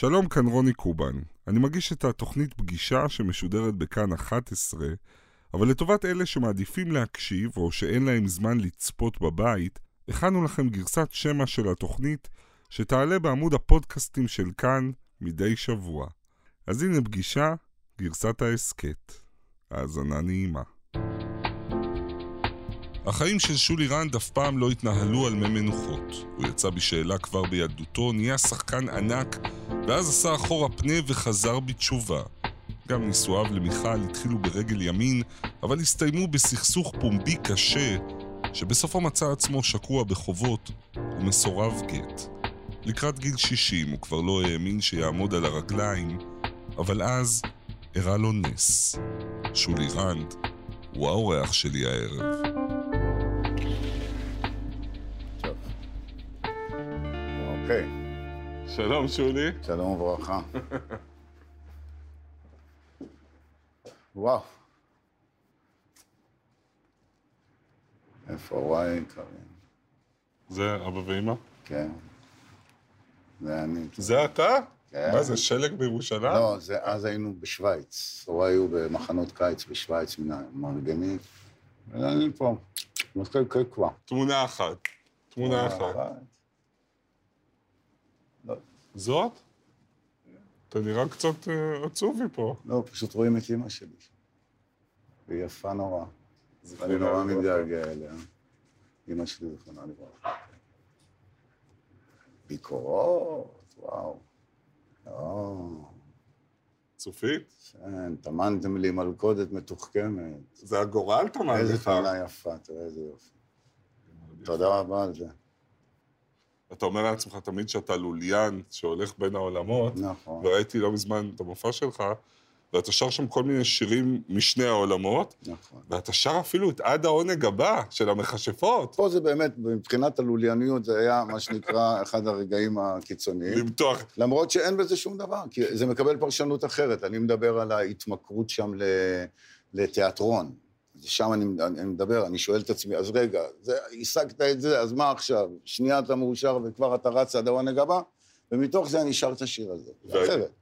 שלום, כאן רוני קובן. אני מגיש את התוכנית פגישה שמשודרת בכאן 11, אבל לטובת אלה שמעדיפים להקשיב או שאין להם זמן לצפות בבית, הכנו לכם גרסת שמע של התוכנית שתעלה בעמוד הפודקאסטים של כאן מדי שבוע. אז הנה פגישה, גרסת ההסכת. האזנה נעימה. החיים של שולי רנד אף פעם לא התנהלו על מי מנוחות. הוא יצא בשאלה כבר בילדותו, נהיה שחקן ענק, ואז עשה אחורה פנה וחזר בתשובה. גם נישואיו למיכל התחילו ברגל ימין, אבל הסתיימו בסכסוך פומבי קשה, שבסופו מצא עצמו שקוע בחובות ומסורב גט. לקראת גיל 60 הוא כבר לא האמין שיעמוד על הרגליים, אבל אז אירע לו נס. שולי רנד הוא האורח שלי הערב. אוקיי, שלום שולי. שלום וברכה. וואו. איפה וואי, קרים? זה אבא ואמא? כן. זה אני. זה אתה? כן. מה זה, שלג בירושלים? לא, זה, אז היינו בשוויץ. הוריי היו במחנות קיץ בשוויץ, מן המארגנית. ואני פה. מתחיל כבר. תמונה אחת. תמונה אחת. לא, זאת? אתה נראה קצת אה, עצוב מפה. לא, פשוט רואים את אמא שלי. והיא יפה נורא. אני נורא מתגעגע אליה. אמא שלי זכרונה לברכה. ביקורות, וואו. או, צופית? כן, טמנתם לי מלכודת מתוחכמת. זה הגורל תמד איזה. תמונה יפה, תראה איזה יופי. תודה רבה על זה. אתה אומר לעצמך תמיד שאתה לוליין שהולך בין העולמות, נכון, וראיתי לא מזמן את המופע שלך, ואתה שר שם כל מיני שירים משני העולמות, נכון. ואתה שר אפילו את עד העונג הבא של המכשפות. פה זה באמת, מבחינת הלולייניות, זה היה מה שנקרא אחד הרגעים הקיצוניים. למתוח. למרות שאין בזה שום דבר, כי זה מקבל פרשנות אחרת. אני מדבר על ההתמכרות שם ל... לתיאטרון. שם אני, אני מדבר, אני שואל את עצמי, אז רגע, זה, השגת את זה, אז מה עכשיו? שנייה אתה מאושר וכבר אתה רץ עד העונג הבא? ומתוך זה אני שר את השיר הזה.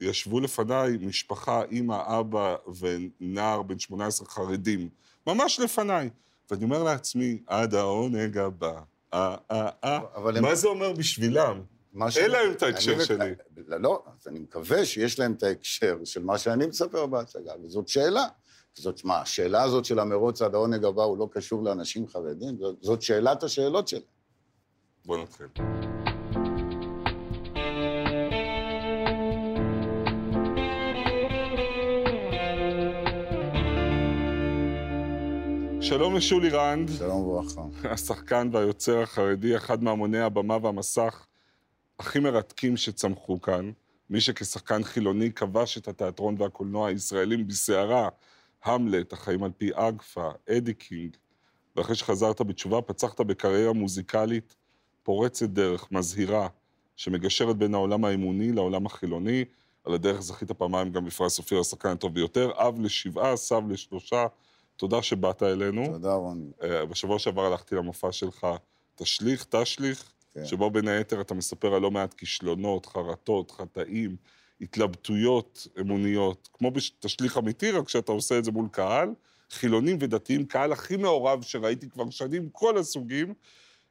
וישבו לפניי משפחה, אימא, אבא ונער בן 18 חרדים, ממש לפניי. ואני אומר לעצמי, עד העונג הבא. אה, אה, אה. אבל הם- מה זה אומר בשבילם? מה ש- אין להם את ההקשר שלי. לא, אז אני מקווה שיש להם את ההקשר של מה שאני מספר בהצגה, וזאת שאלה. זאת, מה, השאלה הזאת של המרוץ עד העונג הבא הוא לא קשור לאנשים חרדים? זאת, זאת שאלת השאלות שלי. בוא נתחיל. שלום לשולי רנד, שלום וברכה. השחקן והיוצר החרדי, אחד מהמוני הבמה והמסך הכי מרתקים שצמחו כאן. מי שכשחקן חילוני כבש את התיאטרון והקולנוע הישראלים בסערה, המלט, החיים על פי אגפה, אדי קינג, ואחרי שחזרת בתשובה פצחת בקריירה מוזיקלית פורצת דרך, מזהירה, שמגשרת בין העולם האמוני לעולם החילוני. על הדרך זכית פעמיים גם בפרס אופיר השחקן הטוב ביותר, אב לשבעה, סב לשלושה. תודה שבאת אלינו. תודה, רוני. אה, בשבוע שעבר הלכתי למופע שלך, תשליך, תשליך, כן. שבו בין היתר אתה מספר על לא מעט כישלונות, חרטות, חטאים, התלבטויות אמוניות, כמו בתשליך אמיתי, רק שאתה עושה את זה מול קהל, חילונים ודתיים, קהל הכי מעורב שראיתי כבר שנים, כל הסוגים.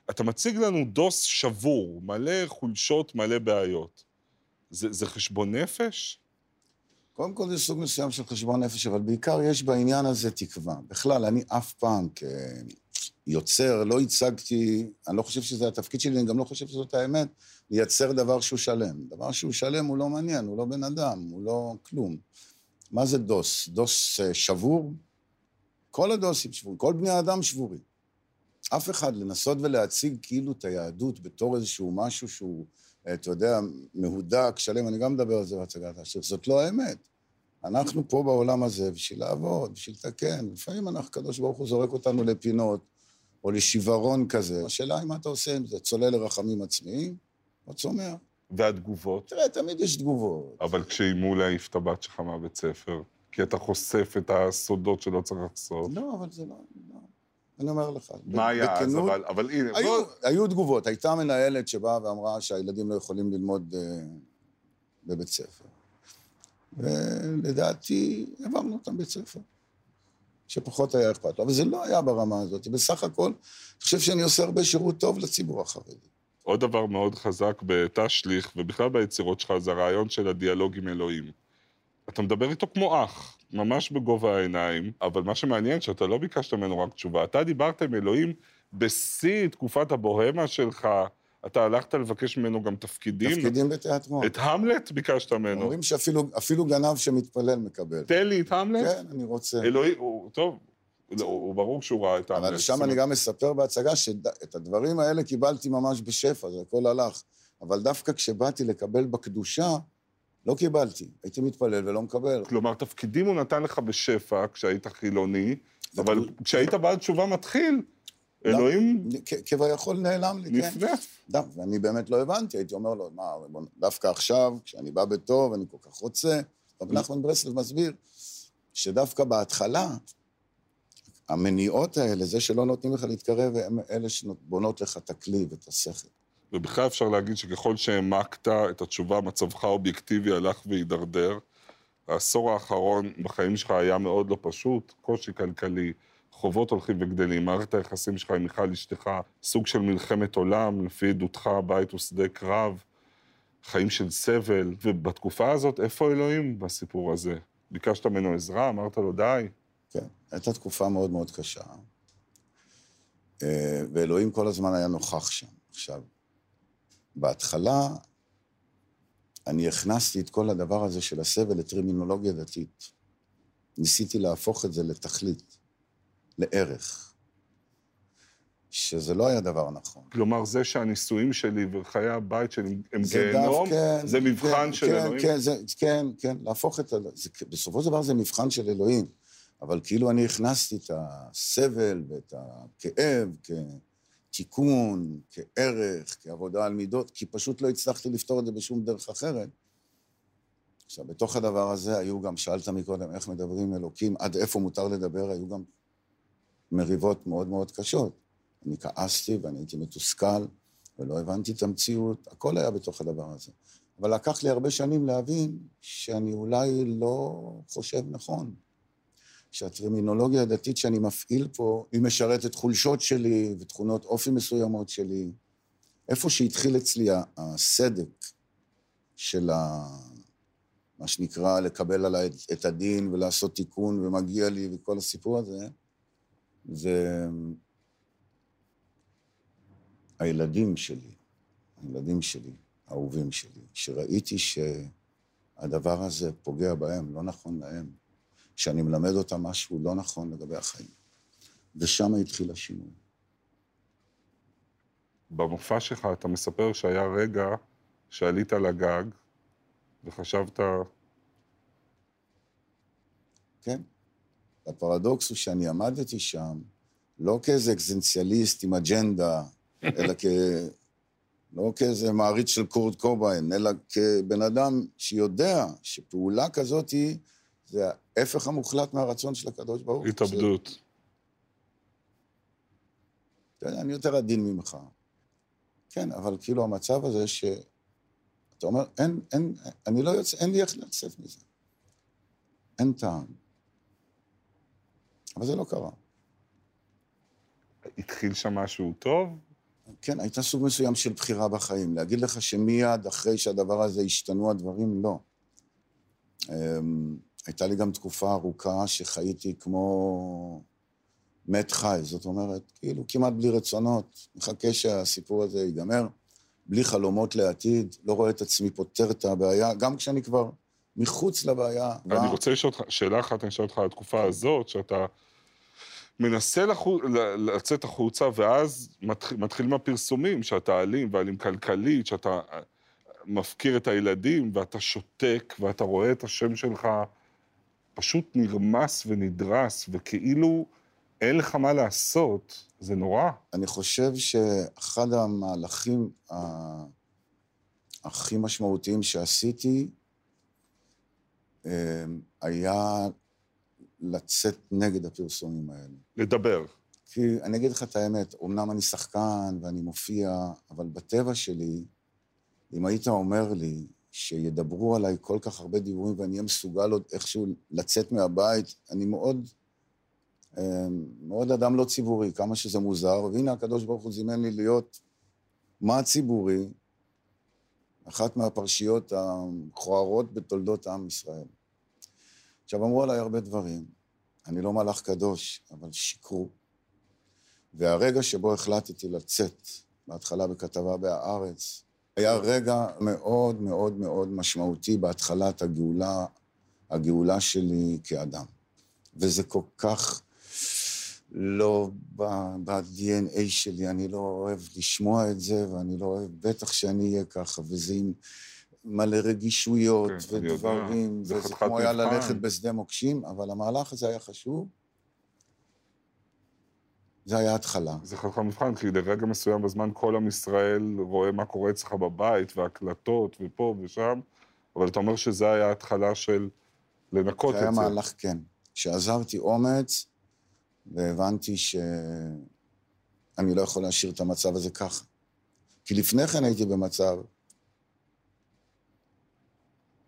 אתה מציג לנו דוס שבור, מלא חולשות, מלא בעיות. זה, זה חשבון נפש? קודם כל זה סוג מסוים של חשבון נפש, אבל בעיקר יש בעניין הזה תקווה. בכלל, אני אף פעם כיוצר לא הצגתי, אני לא חושב שזה התפקיד שלי, אני גם לא חושב שזאת האמת, לייצר דבר שהוא שלם. דבר שהוא שלם הוא לא מעניין, הוא לא בן אדם, הוא לא כלום. מה זה דוס? דוס אה, שבור? כל הדוסים שבורים, כל בני האדם שבורים. אף אחד לנסות ולהציג כאילו את היהדות בתור איזשהו משהו שהוא, אה, אתה יודע, מהודק, שלם, אני גם מדבר על זה בהצגת השיר, זאת לא האמת. אנחנו פה בעולם הזה בשביל לעבוד, בשביל לתקן. לפעמים אנחנו, הקדוש ברוך הוא זורק אותנו לפינות, או לשיוורון כזה. השאלה היא מה אתה עושה עם זה, צולל לרחמים עצמיים, או צומח. והתגובות? תראה, תמיד יש תגובות. אבל כשאיימו להעיף את הבת שלך מהבית ספר, כי אתה חושף את הסודות שלא צריך לחשוף. לא, אבל זה לא... לא. אני אומר לך. מה היה אז, אבל, אבל הנה, היו, בוא... היו תגובות. הייתה מנהלת שבאה ואמרה שהילדים לא יכולים ללמוד אה, בבית ספר. ולדעתי, העברנו אותם בית ספר. שפחות היה אכפת לו, אבל זה לא היה ברמה הזאת. בסך הכל, אני חושב שאני עושה הרבה שירות טוב לציבור החרדי. עוד דבר מאוד חזק בתא שליך, ובכלל ביצירות שלך, זה הרעיון של הדיאלוג עם אלוהים. אתה מדבר איתו כמו אח, ממש בגובה העיניים, אבל מה שמעניין, שאתה לא ביקשת ממנו רק תשובה. אתה דיברת עם אלוהים בשיא תקופת הבוהמה שלך, אתה הלכת לבקש ממנו גם תפקידים. תפקידים בתיאטרון. את המלט ביקשת ממנו. אומרים שאפילו גנב שמתפלל מקבל. תן לי את המלט. כן, אני רוצה. אלוהים, הוא, טוב, לא, הוא ברור שהוא ראה את המלט. אבל שם אני גם מספר בהצגה שאת הדברים האלה קיבלתי ממש בשפע, זה הכל הלך. אבל דווקא כשבאתי לקבל בקדושה, לא קיבלתי. הייתי מתפלל ולא מקבל. כלומר, תפקידים הוא נתן לך בשפע כשהיית חילוני, אבל כשהיית בעל תשובה מתחיל, אלוהים... כביכול נעלם לי, כן. נפנף. ואני באמת לא הבנתי, הייתי אומר לו, מה, דווקא עכשיו, כשאני בא בטוב, אני כל כך רוצה, רב נחמן ברסלב מסביר שדווקא בהתחלה, המניעות האלה, זה שלא נותנים לך להתקרב, הם אלה שבונות לך את הכלי ואת השכל. ובכלל אפשר להגיד שככל שהעמקת את התשובה, מצבך האובייקטיבי הלך והידרדר. העשור האחרון בחיים שלך היה מאוד לא פשוט, קושי כלכלי, חובות הולכים וגדלים, מערכת היחסים שלך עם מיכל אשתך, סוג של מלחמת עולם, לפי עדותך, הבית הוא שדה קרב, חיים של סבל, ובתקופה הזאת, איפה אלוהים בסיפור הזה? ביקשת ממנו עזרה, אמרת לו די? כן, הייתה תקופה מאוד מאוד קשה, אה, ואלוהים כל הזמן היה נוכח שם. עכשיו, בהתחלה, אני הכנסתי את כל הדבר הזה של הסבל לטרמינולוגיה דתית. ניסיתי להפוך את זה לתכלית. לערך. שזה לא היה דבר נכון. כלומר, זה שהנישואים שלי וחיי הבית שלי הם גיהנום, כן, זה מבחן כן, של כן, אלוהים? כן, זה, כן, כן, להפוך את ה... זה, בסופו של דבר זה מבחן של אלוהים. אבל כאילו אני הכנסתי את הסבל ואת הכאב כתיקון, כערך, כעבודה על מידות, כי פשוט לא הצלחתי לפתור את זה בשום דרך אחרת. עכשיו, בתוך הדבר הזה היו גם, שאלת מקודם איך מדברים אלוקים, עד איפה מותר לדבר, היו גם מריבות מאוד מאוד קשות. אני כעסתי ואני הייתי מתוסכל, ולא הבנתי את המציאות, הכל היה בתוך הדבר הזה. אבל לקח לי הרבה שנים להבין שאני אולי לא חושב נכון. שהטרמינולוגיה הדתית שאני מפעיל פה, היא משרתת חולשות שלי ותכונות אופי מסוימות שלי. איפה שהתחיל אצלי הסדק של ה... מה שנקרא לקבל עליי את הדין ולעשות תיקון ומגיע לי וכל הסיפור הזה, זה הילדים שלי, הילדים שלי, האהובים שלי, שראיתי שהדבר הזה פוגע בהם, לא נכון להם, שאני מלמד אותם משהו לא נכון לגבי החיים. ושם התחיל השינוי. במופע שלך אתה מספר שהיה רגע שעלית לגג וחשבת... כן. הפרדוקס הוא שאני עמדתי שם לא כאיזה אקזנציאליסט עם אג'נדה, אלא כ... לא כאיזה מעריץ של קורט קוביין, אלא כבן אדם שיודע שפעולה כזאת היא, זה ההפך המוחלט מהרצון של הקדוש ברוך הוא. התאבדות. אתה יודע, אני יותר עדין ממך. כן, אבל כאילו המצב הזה ש... אתה אומר, אין, אין, אני לא יוצא, אין לי איך לצאת מזה. אין טעם. אבל זה לא קרה. התחיל שם משהו טוב? כן, הייתה סוג מסוים של בחירה בחיים. להגיד לך שמיד אחרי שהדבר הזה השתנו הדברים, לא. אמ, הייתה לי גם תקופה ארוכה שחייתי כמו מת חי, זאת אומרת, כאילו כמעט בלי רצונות, מחכה שהסיפור הזה ייגמר, בלי חלומות לעתיד, לא רואה את עצמי פותר את הבעיה, גם כשאני כבר מחוץ לבעיה. אני רוצה לשאול אותך, שאלה אחת אני שואל אותך על התקופה הזאת, שאתה מנסה לחו... לצאת החוצה, ואז מתחיל, מתחילים הפרסומים, שאתה אלים, ואלים כלכלית, שאתה אה, מפקיר את הילדים, ואתה שותק, ואתה רואה את השם שלך פשוט נרמס ונדרס, וכאילו אין לך מה לעשות, זה נורא. אני חושב שאחד המהלכים הכי משמעותיים שעשיתי, אה, היה לצאת נגד הפרסומים האלה. לדבר. כי אני אגיד לך את האמת, אמנם אני שחקן ואני מופיע, אבל בטבע שלי, אם היית אומר לי שידברו עליי כל כך הרבה דיבורים ואני אהיה מסוגל עוד איכשהו לצאת מהבית, אני מאוד, אה, מאוד אדם לא ציבורי, כמה שזה מוזר, והנה הקדוש ברוך הוא זימן לי להיות מה ציבורי, אחת מהפרשיות המכוערות בתולדות עם ישראל. עכשיו, אמרו עליי הרבה דברים. אני לא מלאך קדוש, אבל שיקרו. והרגע שבו החלטתי לצאת, בהתחלה בכתבה בהארץ, היה רגע מאוד מאוד מאוד משמעותי בהתחלת הגאולה, הגאולה שלי כאדם. וזה כל כך לא ב-DNA שלי, אני לא אוהב לשמוע את זה, ואני לא אוהב, בטח שאני אהיה ככה, וזה עם מלא רגישויות כן, ודברים, זה וזה כמו היה. ללכת בשדה מוקשים, אבל המהלך הזה היה חשוב. זה היה התחלה. זה חתיכת מבחן, כי לרגע מסוים בזמן כל עם ישראל רואה מה קורה אצלך בבית, והקלטות, ופה ושם, אבל אתה אומר שזה היה התחלה של לנקות זה היה את זה. מהלך, כן. שעזרתי אומץ, והבנתי שאני לא יכול להשאיר את המצב הזה ככה. כי לפני כן הייתי במצב,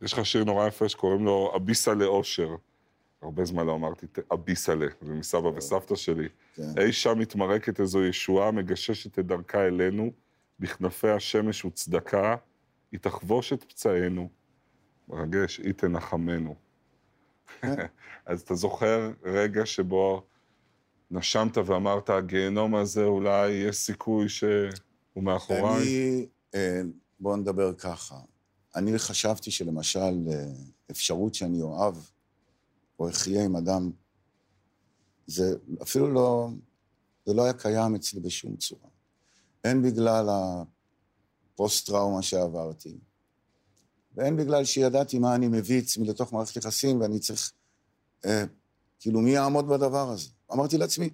יש לך שיר נורא יפה שקוראים לו אביסה לאושר. הרבה זמן לא אמרתי אביסלה, זה מסבא וסבתא שלי. כן, אי שם מתמרקת איזו ישועה, מגששת את דרכה אלינו, בכנפי השמש וצדקה, היא תחבוש את פצעינו. מרגש, היא תנחמנו. כן. אז אתה זוכר רגע שבו נשמת ואמרת, הגיהנום הזה אולי יש סיכוי שהוא מאחוריי? אני, אה, בואו נדבר ככה. אני חשבתי שלמשל, אה, אפשרות שאני אוהב או אחיה עם אדם, זה אפילו לא, זה לא היה קיים אצלי בשום צורה. הן בגלל הפוסט-טראומה שעברתי, והן בגלל שידעתי מה אני מביא עצמי לתוך מערכת יחסים, ואני צריך, אה, כאילו, מי יעמוד בדבר הזה? אמרתי לעצמי,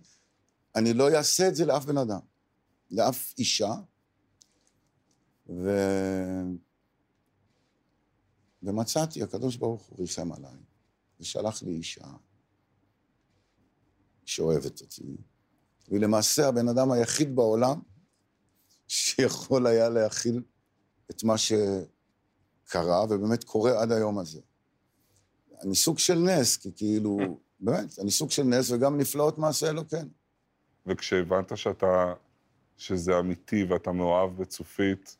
אני לא אעשה את זה לאף בן אדם, לאף אישה, ו... ומצאתי, הקדוש ברוך הוא ריחם עליי, ושלח לי אישה שאוהבת אותי, והיא למעשה הבן אדם היחיד בעולם שיכול היה להכיל את מה שקרה, ובאמת קורה עד היום הזה. אני סוג של נס, כי כאילו, באמת, אני סוג של נס, וגם נפלאות מעשה אלוקינו. וכשהבנת שאתה, שזה אמיתי ואתה מאוהב בצופית,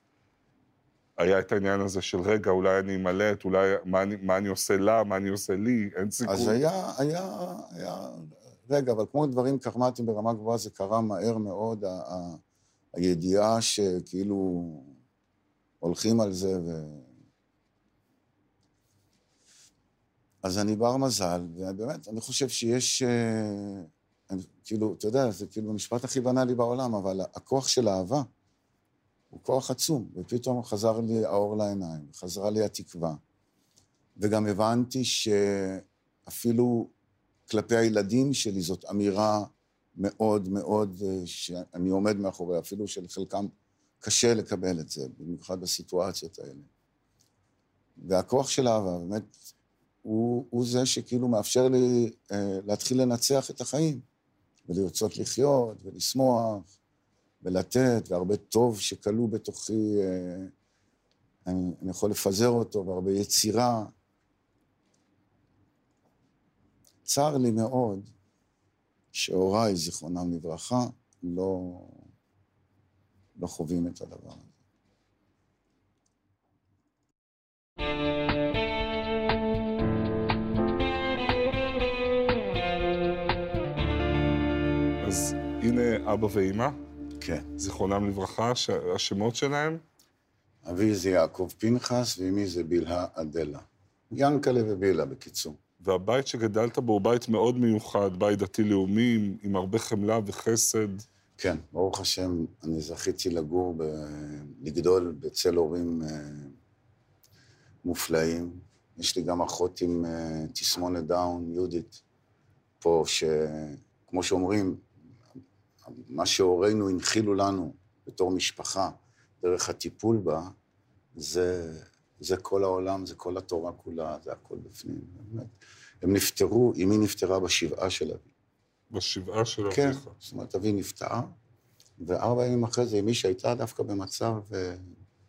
היה את העניין הזה של רגע, אולי אני אמלט, אולי מה אני, מה אני עושה לה, מה אני עושה לי, אין סיכוי. אז היה, היה, היה, רגע, אבל כמו דברים קרמטיים ברמה גבוהה, זה קרה מהר מאוד, ה, ה, הידיעה שכאילו הולכים על זה, ו... אז אני בר מזל, ובאמת, אני חושב שיש, אה, אני, כאילו, אתה יודע, זה כאילו המשפט הכי בנאלי בעולם, אבל הכוח של אהבה הוא כוח עצום, ופתאום חזר לי האור לעיניים, חזרה לי התקווה. וגם הבנתי שאפילו כלפי הילדים שלי זאת אמירה מאוד מאוד, אה, שאני עומד מאחוריה, אפילו שלחלקם קשה לקבל את זה, במיוחד בסיטואציות האלה. והכוח של אהבה, באמת, הוא, הוא זה שכאילו מאפשר לי אה, להתחיל לנצח את החיים, ולרצות לחיות, ולשמוח, ולתת, והרבה טוב שכלוא בתוכי, אה, אני, אני יכול לפזר אותו, והרבה יצירה. צר לי מאוד שהוריי, זיכרונם לברכה, לא, לא חווים את הדבר הזה. אז הנה אבא ואימא, כן. זיכרונם לברכה, ש- השמות שלהם, אבי זה יעקב פנחס, ואמי זה בלהה אדלה. ינקלה ובילה, בקיצור. והבית שגדלת בו הוא בית מאוד מיוחד, בית דתי-לאומי, עם הרבה חמלה וחסד. כן, ברוך השם, אני זכיתי לגור, ב... לגדול בצל הורים אה, מופלאים. יש לי גם אחות עם אה, תסמונת דאון, יהודית, פה, שכמו שאומרים, מה שהורינו הנחילו לנו בתור משפחה, דרך הטיפול בה, זה, זה כל העולם, זה כל התורה כולה, זה הכל בפנים. באמת. הם נפטרו, אמי נפטרה בשבעה של אבי. בשבעה של כן, אביך. זאת אומרת, אבי נפטר, וארבע ימים אחרי זה, אמי שהייתה דווקא במצב אה,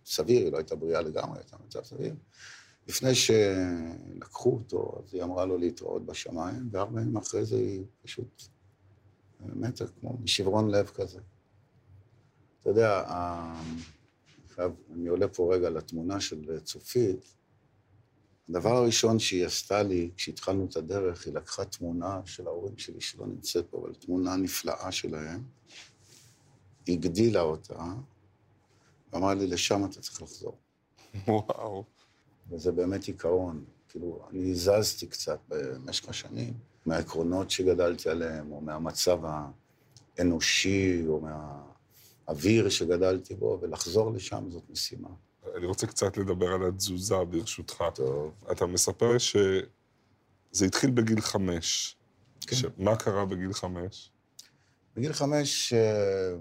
סביר, היא לא הייתה בריאה לגמרי, הייתה במצב סביר. לפני שלקחו אותו, אז היא אמרה לו להתראות בשמיים, וארבע ימים אחרי זה היא פשוט מתה, כמו משברון לב כזה. אתה יודע, עכשיו, אני עולה פה רגע לתמונה של צופית. הדבר הראשון שהיא עשתה לי, כשהתחלנו את הדרך, היא לקחה תמונה של ההורים שלי, שלא נמצאת פה, אבל תמונה נפלאה שלהם. הגדילה אותה, ואמרה לי, לשם אתה צריך לחזור. וואו. וזה באמת עיקרון. כאילו, אני הזזתי קצת במשך השנים מהעקרונות שגדלתי עליהם, או מהמצב האנושי, או מהאוויר שגדלתי בו, ולחזור לשם זאת משימה. אני רוצה קצת לדבר על התזוזה, ברשותך. טוב. אתה מספר שזה התחיל בגיל חמש. כן. ש... מה קרה בגיל חמש? בגיל חמש, אה,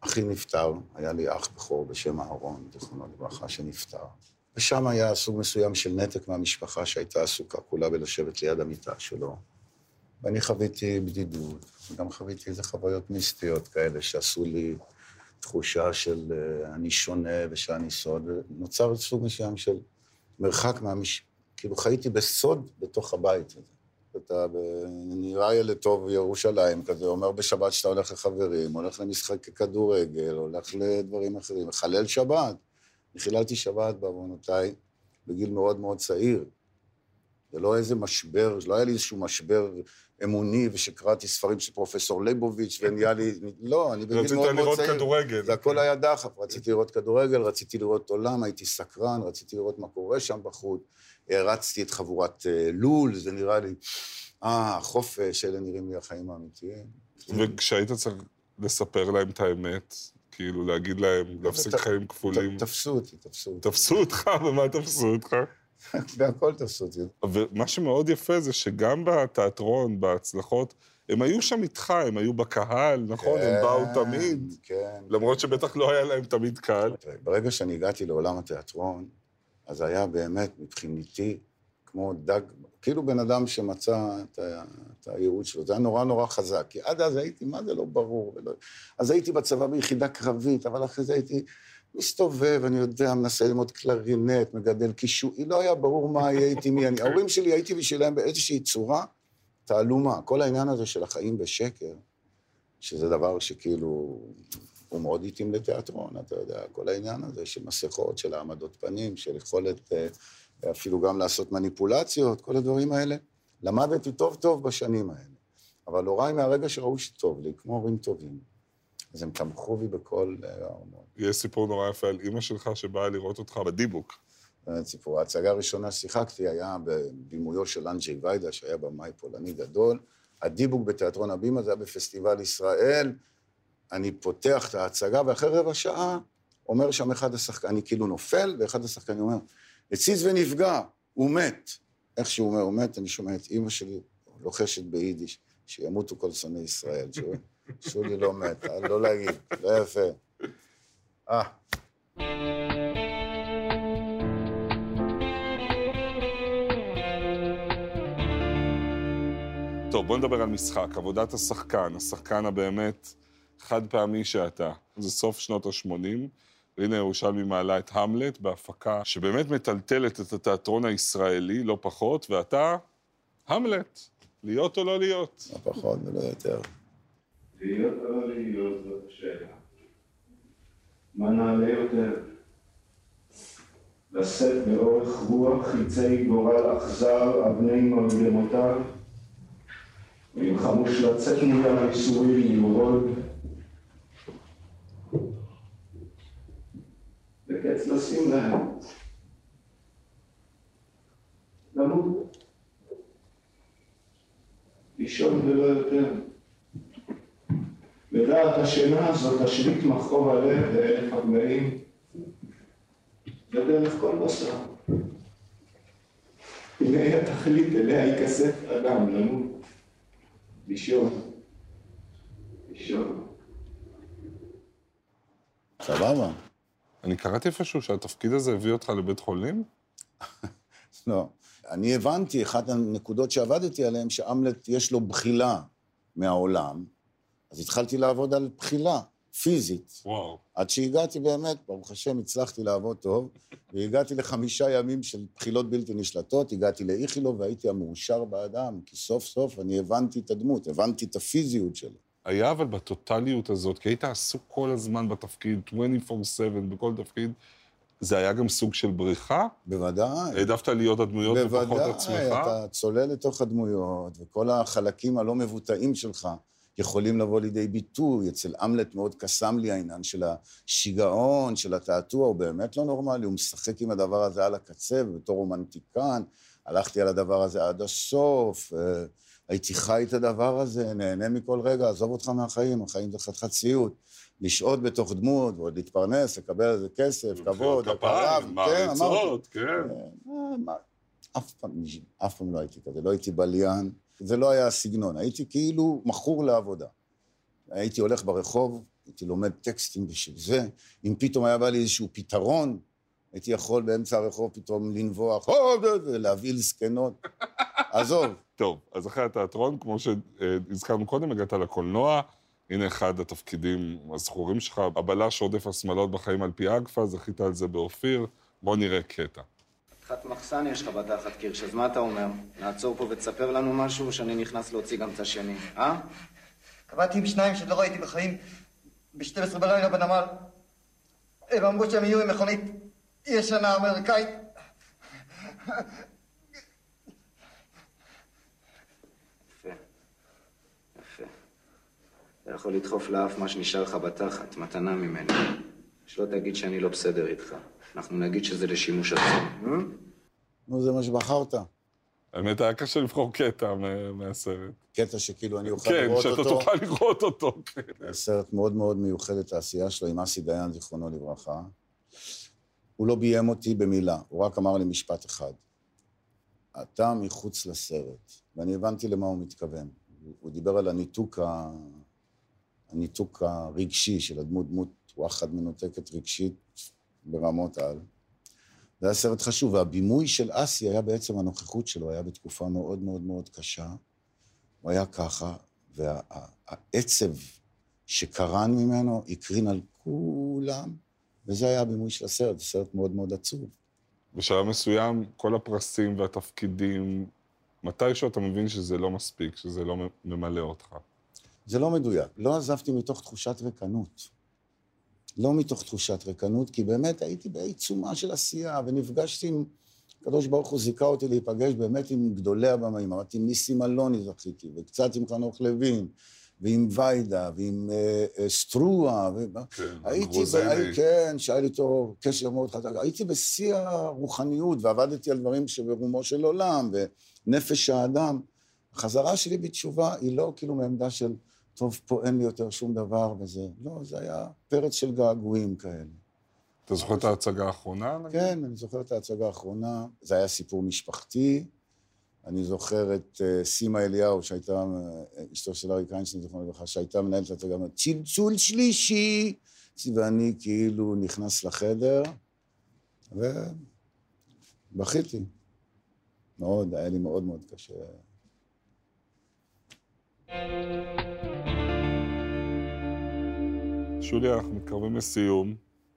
אחי נפטר, היה לי אח בכור בשם אהרון, זיכרונו לברכה, שנפטר. ושם היה סוג מסוים של נתק מהמשפחה שהייתה עסוקה כולה בלשבת ליד המיטה שלו. ואני חוויתי בדידות, וגם חוויתי איזה חוויות מיסטיות כאלה שעשו לי תחושה של uh, אני שונה ושאני סוד, ונוצר סוג מסוים של מרחק מהמש... כאילו חייתי בסוד בתוך הבית הזה. אתה נראה ילד טוב ירושלים כזה, אומר בשבת שאתה הולך לחברים, הולך למשחק כדורגל, הולך לדברים אחרים, מחלל שבת. חיללתי שבת בעוונותיי בגיל מאוד מאוד צעיר. זה לא איזה משבר, לא היה לי איזשהו משבר אמוני, ושקראתי ספרים של פרופסור ליבוביץ', ונהיה לי... לא, אני בגיל מאוד מאוד צעיר. רצית לראות כדורגל. זה הכל היה דחף. רציתי לראות כדורגל, רציתי לראות עולם, הייתי סקרן, רציתי לראות מה קורה שם בחוץ. הרצתי את חבורת אה, לול, זה נראה לי... אה, החופש, אלה נראים לי החיים האמיתיים. וכשהיית צריך לספר להם את האמת, כאילו להגיד להם, להפסיק חיים כפולים, תפסו אותי, תפסו אותי. תפסו אותך, ומה תפסו אותך? בהכל תפסו אותי. ומה שמאוד יפה זה שגם בתיאטרון, בהצלחות, הם היו שם איתך, הם היו בקהל, נכון? הם באו כן, תמיד, כן. למרות שבטח לא היה להם תמיד קהל. ברגע שאני הגעתי לעולם התיאטרון, אז היה באמת, מבחינתי, כמו דג, כאילו בן אדם שמצא את, ה, את הייעוד שלו. זה היה נורא נורא חזק, כי עד אז הייתי, מה זה לא ברור. ולא... אז הייתי בצבא ביחידה קרבית, אבל אחרי זה הייתי מסתובב, אני יודע, מנסה ללמוד קלרינט, מגדל קישואי, לא היה ברור מה יהיה איתי, מי אני. ההורים שלי, הייתי בשבילם באיזושהי צורה תעלומה. כל העניין הזה של החיים בשקר, שזה דבר שכאילו, הוא מאוד התאים לתיאטרון, אתה יודע, כל העניין הזה של מסכות, של העמדות פנים, של יכולת אה, אפילו גם לעשות מניפולציות, כל הדברים האלה. למדתי טוב טוב בשנים האלה. אבל הוריי מהרגע שראו שטוב לי, כמו הורים טובים, אז הם תמכו בי בכל אה, ההורמון. יש סיפור נורא יפה על אימא שלך שבאה לראות אותך בדיבוק. באמת סיפור. ההצגה הראשונה ששיחקתי היה בבימויו של אנג'י ויידה, שהיה במאי פולני גדול. הדיבוק בתיאטרון הבימה, זה היה בפסטיבל ישראל. אני פותח את ההצגה, ואחרי רבע שעה אומר שם אחד השחקנים, אני כאילו נופל, ואחד השחקנים אומר, הציז ונפגע, הוא מת. איך שהוא אומר, הוא מת, אני שומע את אימא שלי לוחשת ביידיש, שימותו כל שונאי ישראל. שולי לא מת, אה, לא להגיד, לא יפה. אה. טוב, בוא נדבר על משחק, עבודת השחקן, השחקן הבאמת חד פעמי שאתה. זה סוף שנות ה-80, רינה ירושלמי מעלה את המלט בהפקה שבאמת מטלטלת את התיאטרון הישראלי, לא פחות, ואתה, המלט, להיות או לא להיות. לא פחות ולא יותר. להיות או לא להיות זאת השאלה. מה נעלה יותר? לשאת באורך רוח חיצי גורל אכזר אבני מרגמותיו, או אם חמוש לצאת מולם הייסורים יורוד, וקץ לשים להם. למות. לישון ולא יותר. ודעת השינה הזאת תשליט מכאוב הלב ואלף הגבהים ודרך כל בשר. הנה התכלית אליה ייכסף אדם למות, לישון, לישון. סבבה. אני קראתי איפשהו שהתפקיד הזה הביא אותך לבית חולים? לא. אני הבנתי, אחת הנקודות שעבדתי עליהן, שאמלט יש לו בחילה מהעולם, אז התחלתי לעבוד על בחילה. פיזית. וואו. עד שהגעתי באמת, ברוך השם, הצלחתי לעבוד טוב, והגעתי לחמישה ימים של בחילות בלתי נשלטות, הגעתי לאיכילוב והייתי המאושר באדם, כי סוף סוף אני הבנתי את הדמות, הבנתי את הפיזיות שלו. היה אבל בטוטליות הזאת, כי היית עסוק כל הזמן בתפקיד, 24/7, בכל תפקיד, זה היה גם סוג של בריחה? בוודאי. העדפת להיות הדמויות ופחות עצמך? בוודאי, אתה צולל לתוך הדמויות, וכל החלקים הלא מבוטאים שלך יכולים לבוא לידי ביטוי. אצל אמלט מאוד קסם לי העניין של השיגעון, של התעתוע, הוא באמת לא נורמלי, הוא משחק עם הדבר הזה על הקצה, ובתור רומנטיקן, הלכתי על הדבר הזה עד הסוף, אה, הייתי חי את הדבר הזה, נהנה מכל רגע, עזוב אותך מהחיים, החיים זה חתיכת סיוט. לשהות בתוך דמות, ועוד להתפרנס, לקבל על זה כסף, כבוד, הכרה, כפיים, מעריצות, כן. אה, מה, אף פעם, אף פעם לא הייתי כזה, לא הייתי בליין, זה לא היה הסגנון, הייתי כאילו מכור לעבודה. הייתי הולך ברחוב, הייתי לומד טקסטים בשביל זה, אם פתאום היה בא לי איזשהו פתרון, הייתי יכול באמצע הרחוב פתאום לנבוח, ולהבהיל זקנות. עזוב. טוב, אז אחרי התיאטרון, כמו שהזכרנו קודם, הגעת לקולנוע, הנה אחד התפקידים הזכורים שלך, הבלש עודף השמאלות בחיים על פי אגפה, זכית על זה באופיר, בוא נראה קטע. חתיכת מחסן יש לך בתחת קירש, אז מה אתה אומר? נעצור פה ותספר לנו משהו, או שאני נכנס להוציא גם את השני, אה? קבעתי עם שניים שלא ראיתי בחיים ב-12 בלילה בנמל. הם אמרו שהם יהיו עם מכונית ישנה אמריקאית. יפה. יפה. אתה יכול לדחוף לאף מה שנשאר לך בתחת, מתנה ממני. שלא תגיד שאני לא בסדר איתך. אנחנו נגיד שזה לשימוש עצמי. אה? נו, זה מה שבחרת. האמת, היה קשה לבחור קטע מה- מהסרט. קטע שכאילו אני אוכל כן, לראות שאתה אותו. תוכל לראות אותו. כן. זה סרט מאוד מאוד מיוחד את העשייה שלו עם אסי דיין, זיכרונו לברכה. הוא לא ביים אותי במילה, הוא רק אמר לי משפט אחד. אתה מחוץ לסרט. ואני הבנתי למה הוא מתכוון. הוא דיבר על הניתוק, ה... הניתוק הרגשי של הדמות, דמות וואחד מנותקת רגשית ברמות על. זה היה סרט חשוב, והבימוי של אסי היה בעצם הנוכחות שלו, היה בתקופה מאוד מאוד מאוד קשה. הוא היה ככה, והעצב שקרן ממנו הקרין על כולם, וזה היה הבימוי של הסרט, זה סרט מאוד מאוד עצוב. בשלב מסוים, כל הפרסים והתפקידים, מתישהו אתה מבין שזה לא מספיק, שזה לא ממלא אותך. זה לא מדויק. לא עזבתי מתוך תחושת ריקנות. לא מתוך תחושת ריקנות, כי באמת הייתי בעיצומה של עשייה, ונפגשתי עם... הקדוש ברוך הוא זיכה אותי להיפגש באמת עם גדולי הבמאים. אמרתי, עם ניסים אלוני זכיתי, וקצת עם חנוך לוין, ועם ויידה, ועם אה, אה, סטרואה. ו... כן, הייתי. ב... כן, שהיה לי איתו קשר מאוד חזק. הייתי בשיא הרוחניות, ועבדתי על דברים שברומו של עולם, ונפש האדם. החזרה שלי בתשובה היא לא כאילו מעמדה של, טוב, פה אין לי יותר שום דבר וזה. לא, זה היה פרץ של געגועים כאלה. אתה זוכר את ההצגה האחרונה? נגיד? כן, אני זוכר את ההצגה האחרונה. זה היה סיפור משפחתי. אני זוכר את אה, סימה אליהו, שהייתה אה, אשתו של אריק איינשטיין, זיכרונו לברכה, שהייתה מנהלת הצגה, אמרת, צלצול שלישי! ואני כאילו נכנס לחדר, ובכיתי. מאוד, היה לי מאוד מאוד קשה. שולי, אנחנו מתקרבים לסיום,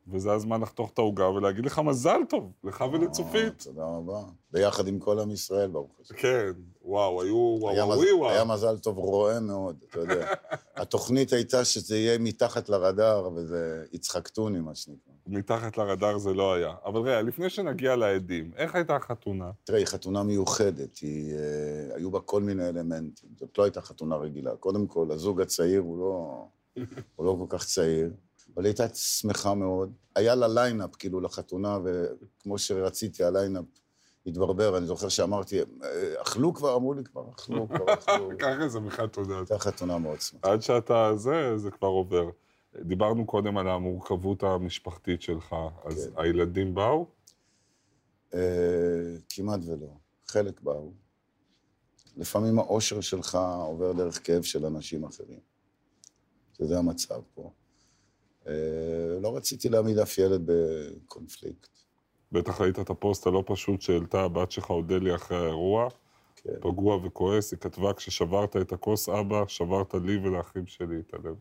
וזה הזמן לחתוך את העוגה ולהגיד לך מזל טוב, לך ולצופית. תודה רבה. ביחד עם כל עם ישראל, ברוך השם. כן, וואו, היו היה וואו היה. מזל טוב רואה מאוד, אתה יודע. התוכנית הייתה שזה יהיה מתחת לרדאר, וזה יצחק טוני, מה שנקרא. מתחת לרדאר זה לא היה. אבל רגע, לפני שנגיע לעדים, איך הייתה החתונה? תראה, היא חתונה מיוחדת, היא, אה, היו בה כל מיני אלמנטים. זאת לא הייתה חתונה רגילה. קודם כל, הזוג הצעיר הוא לא, הוא לא כל כך צעיר, אבל היא הייתה שמחה מאוד. היה לה line-up, כאילו, לחתונה, וכמו שרציתי, ה line-up התברבר. אני זוכר שאמרתי, "אה, אכלו כבר? אמרו לי כבר, אכלו, כבר אכלו. ככה זה מחתונה. הייתה חתונה מאוד שמחה. עד שאתה זה, זה כבר עובר. דיברנו קודם על המורכבות המשפחתית שלך, אז כן. הילדים באו? אה, כמעט ולא. חלק באו. לפעמים האושר שלך עובר דרך כאב של אנשים אחרים. שזה המצב פה. אה, לא רציתי להעמיד אף ילד בקונפליקט. בטח ראית את הפוסט הלא פשוט שהעלתה הבת שלך, אודליה, אחרי האירוע. כן. פגוע וכועס, היא כתבה, כששברת את הכוס, אבא, שברת לי ולאחים שלי את הלב.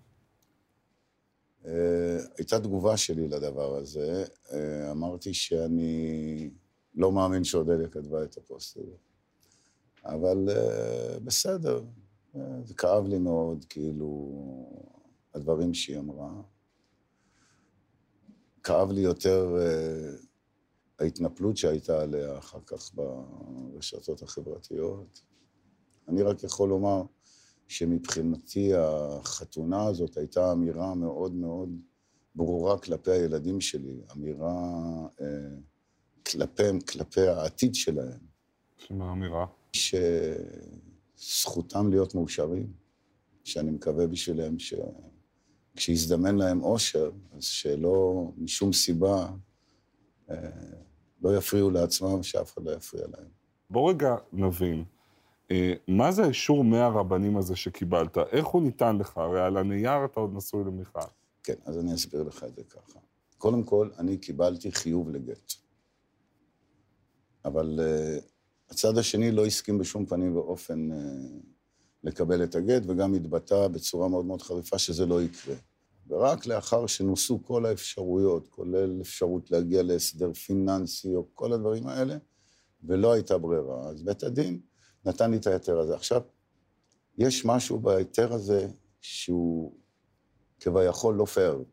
אה, הייתה תגובה שלי לדבר הזה. אה, אמרתי שאני לא מאמין שאודליה כתבה את הפוסט הזה. אבל בסדר, זה כאב לי מאוד, כאילו, הדברים שהיא אמרה. כאב לי יותר אה, ההתנפלות שהייתה עליה אחר כך ברשתות החברתיות. אני רק יכול לומר שמבחינתי החתונה הזאת הייתה אמירה מאוד מאוד ברורה כלפי הילדים שלי, אמירה אה, כלפיהם, כלפי העתיד שלהם. שמה האמירה? שזכותם להיות מאושרים, שאני מקווה בשבילם שכשיזדמן להם אושר, אז שלא משום סיבה אה, לא יפריעו לעצמם, שאף אחד לא יפריע להם. בוא רגע נבין, אה, מה זה האישור מהרבנים הזה שקיבלת? איך הוא ניתן לך? הרי על הנייר אתה עוד נשוי למיכל. כן, אז אני אסביר לך את זה ככה. קודם כל, אני קיבלתי חיוב לגט. אבל uh, הצד השני לא הסכים בשום פנים ואופן uh, לקבל את הגט, וגם התבטא בצורה מאוד מאוד חריפה שזה לא יקרה. ורק לאחר שנוסו כל האפשרויות, כולל אפשרות להגיע להסדר פיננסי או כל הדברים האלה, ולא הייתה ברירה, אז בית הדין נתן לי את ההיתר הזה. עכשיו, יש משהו בהיתר הזה שהוא כביכול לא פייר.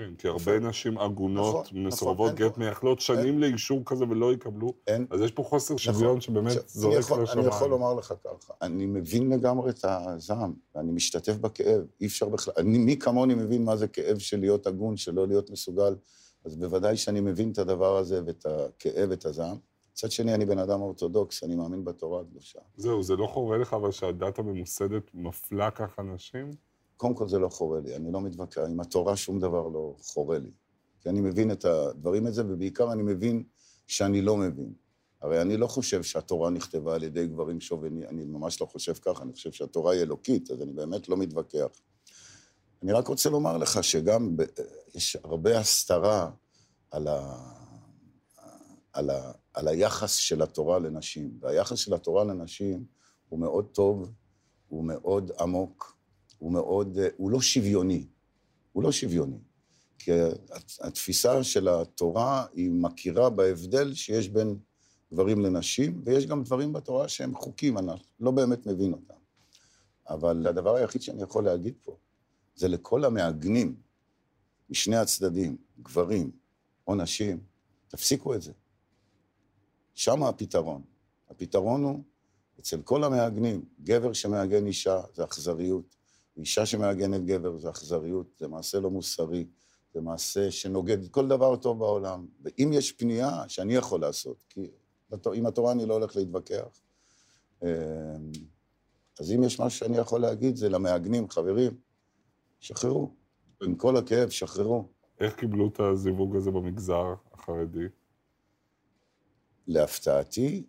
כן, כי הרבה נשים עגונות, נכון, מסורבות נכון, גט, מייחלות שנים לאישור כזה ולא יקבלו, אין, אז יש פה חוסר שוויון נכון. שבאמת זורק אני לשמיים. אני יכול לומר לך ככה, אני מבין לגמרי את הזעם, ואני משתתף בכאב, אי אפשר בכלל, אני, מי כמוני מבין מה זה כאב של להיות הגון, של לא להיות מסוגל, אז בוודאי שאני מבין את הדבר הזה ואת הכאב ואת הזעם. מצד שני, אני בן אדם אורתודוקס, אני מאמין בתורה הקדושה. זהו, זה לא חורה לך אבל שהדת הממוסדת מפלה ככה נשים? קודם כל זה לא חורה לי, אני לא מתווכח, עם התורה שום דבר לא חורה לי. כי אני מבין את הדברים הזה, ובעיקר אני מבין שאני לא מבין. הרי אני לא חושב שהתורה נכתבה על ידי גברים שובני, אני ממש לא חושב ככה, אני חושב שהתורה היא אלוקית, אז אני באמת לא מתווכח. אני רק רוצה לומר לך שגם ב, יש הרבה הסתרה על, ה, על, ה, על היחס של התורה לנשים. והיחס של התורה לנשים הוא מאוד טוב, הוא מאוד עמוק, הוא מאוד, הוא לא שוויוני. הוא לא שוויוני. כי התפיסה של התורה היא מכירה בהבדל שיש בין גברים לנשים, ויש גם דברים בתורה שהם חוקים, אני לא באמת מבין אותם. אבל הדבר היחיד שאני יכול להגיד פה, זה לכל המעגנים משני הצדדים, גברים או נשים, תפסיקו את זה. שם הפתרון. הפתרון הוא, אצל כל המעגנים, גבר שמעגן אישה זה אכזריות, אישה שמעגנת גבר זה אכזריות, זה מעשה לא מוסרי, זה מעשה שנוגד כל דבר טוב בעולם. ואם יש פנייה שאני יכול לעשות, כי עם התורה אני לא הולך להתווכח, אז אם יש משהו שאני יכול להגיד, זה למעגנים, חברים, שחררו. עם כל הכאב, שחררו. איך קיבלו את הזיווג הזה במגזר החרדי? להפתעתי,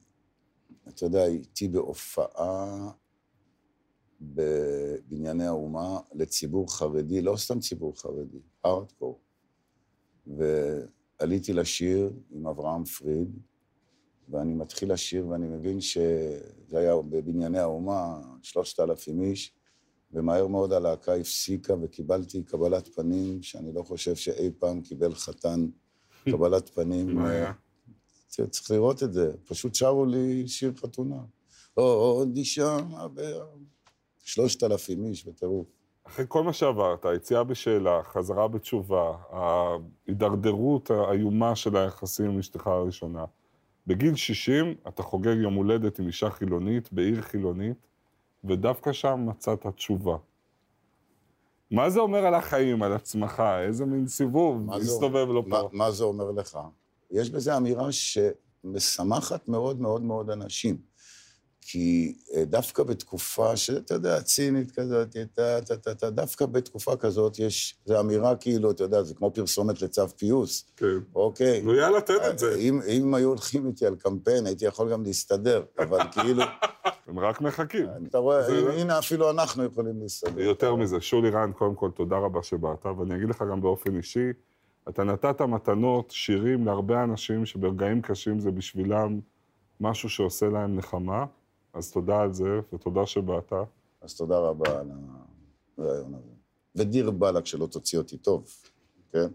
אתה יודע, הייתי בהופעה בבנייני האומה לציבור חרדי, לא סתם ציבור חרדי, ארטקור. ועליתי לשיר עם אברהם פריד, ואני מתחיל לשיר ואני מבין שזה היה בבנייני האומה, שלושת אלפים איש, ומהר מאוד הלהקה הפסיקה וקיבלתי קבלת פנים, שאני לא חושב שאי פעם קיבל חתן קבלת פנים. מה היה? צריך לראות את זה. פשוט שרו לי שיר חתונה. עוד אישה, שלושת אלפים איש בטירוף. אחרי כל מה שעברת, היציאה בשאלה, חזרה בתשובה, ההידרדרות האיומה של היחסים עם אשתך הראשונה, בגיל 60 אתה חוגג יום הולדת עם אישה חילונית, בעיר חילונית, ודווקא שם מצאת תשובה. מה זה אומר על החיים, על עצמך? איזה מין סיבוב מסתובב לו מה, פה? מה זה אומר לך? יש בזה אמירה שמשמחת מאוד מאוד מאוד אנשים. כי אה, דווקא בתקופה שאתה יודע, צינית כזאת, אתה, אתה, אתה, אתה, דווקא בתקופה כזאת יש, זו אמירה כאילו, אתה יודע, זה כמו פרסומת לצו פיוס. כן. אוקיי. נו יאללה, תן את זה. אם, אם היו הולכים איתי על קמפיין, הייתי יכול גם להסתדר, אבל כאילו, הם רק מחכים. אתה רואה, זה- הנה, הנה אפילו אנחנו יכולים להסתדר. יותר מזה, שולי רן, קודם כל, תודה רבה שבאת, ואני אגיד לך גם באופן אישי, אתה נתת מתנות, שירים להרבה אנשים שברגעים קשים זה בשבילם משהו שעושה להם נחמה, אז תודה על זה, ותודה שבאת. אז תודה רבה על הרעיון הזה. ודיר באלק שלא תוציא אותי טוב, כן?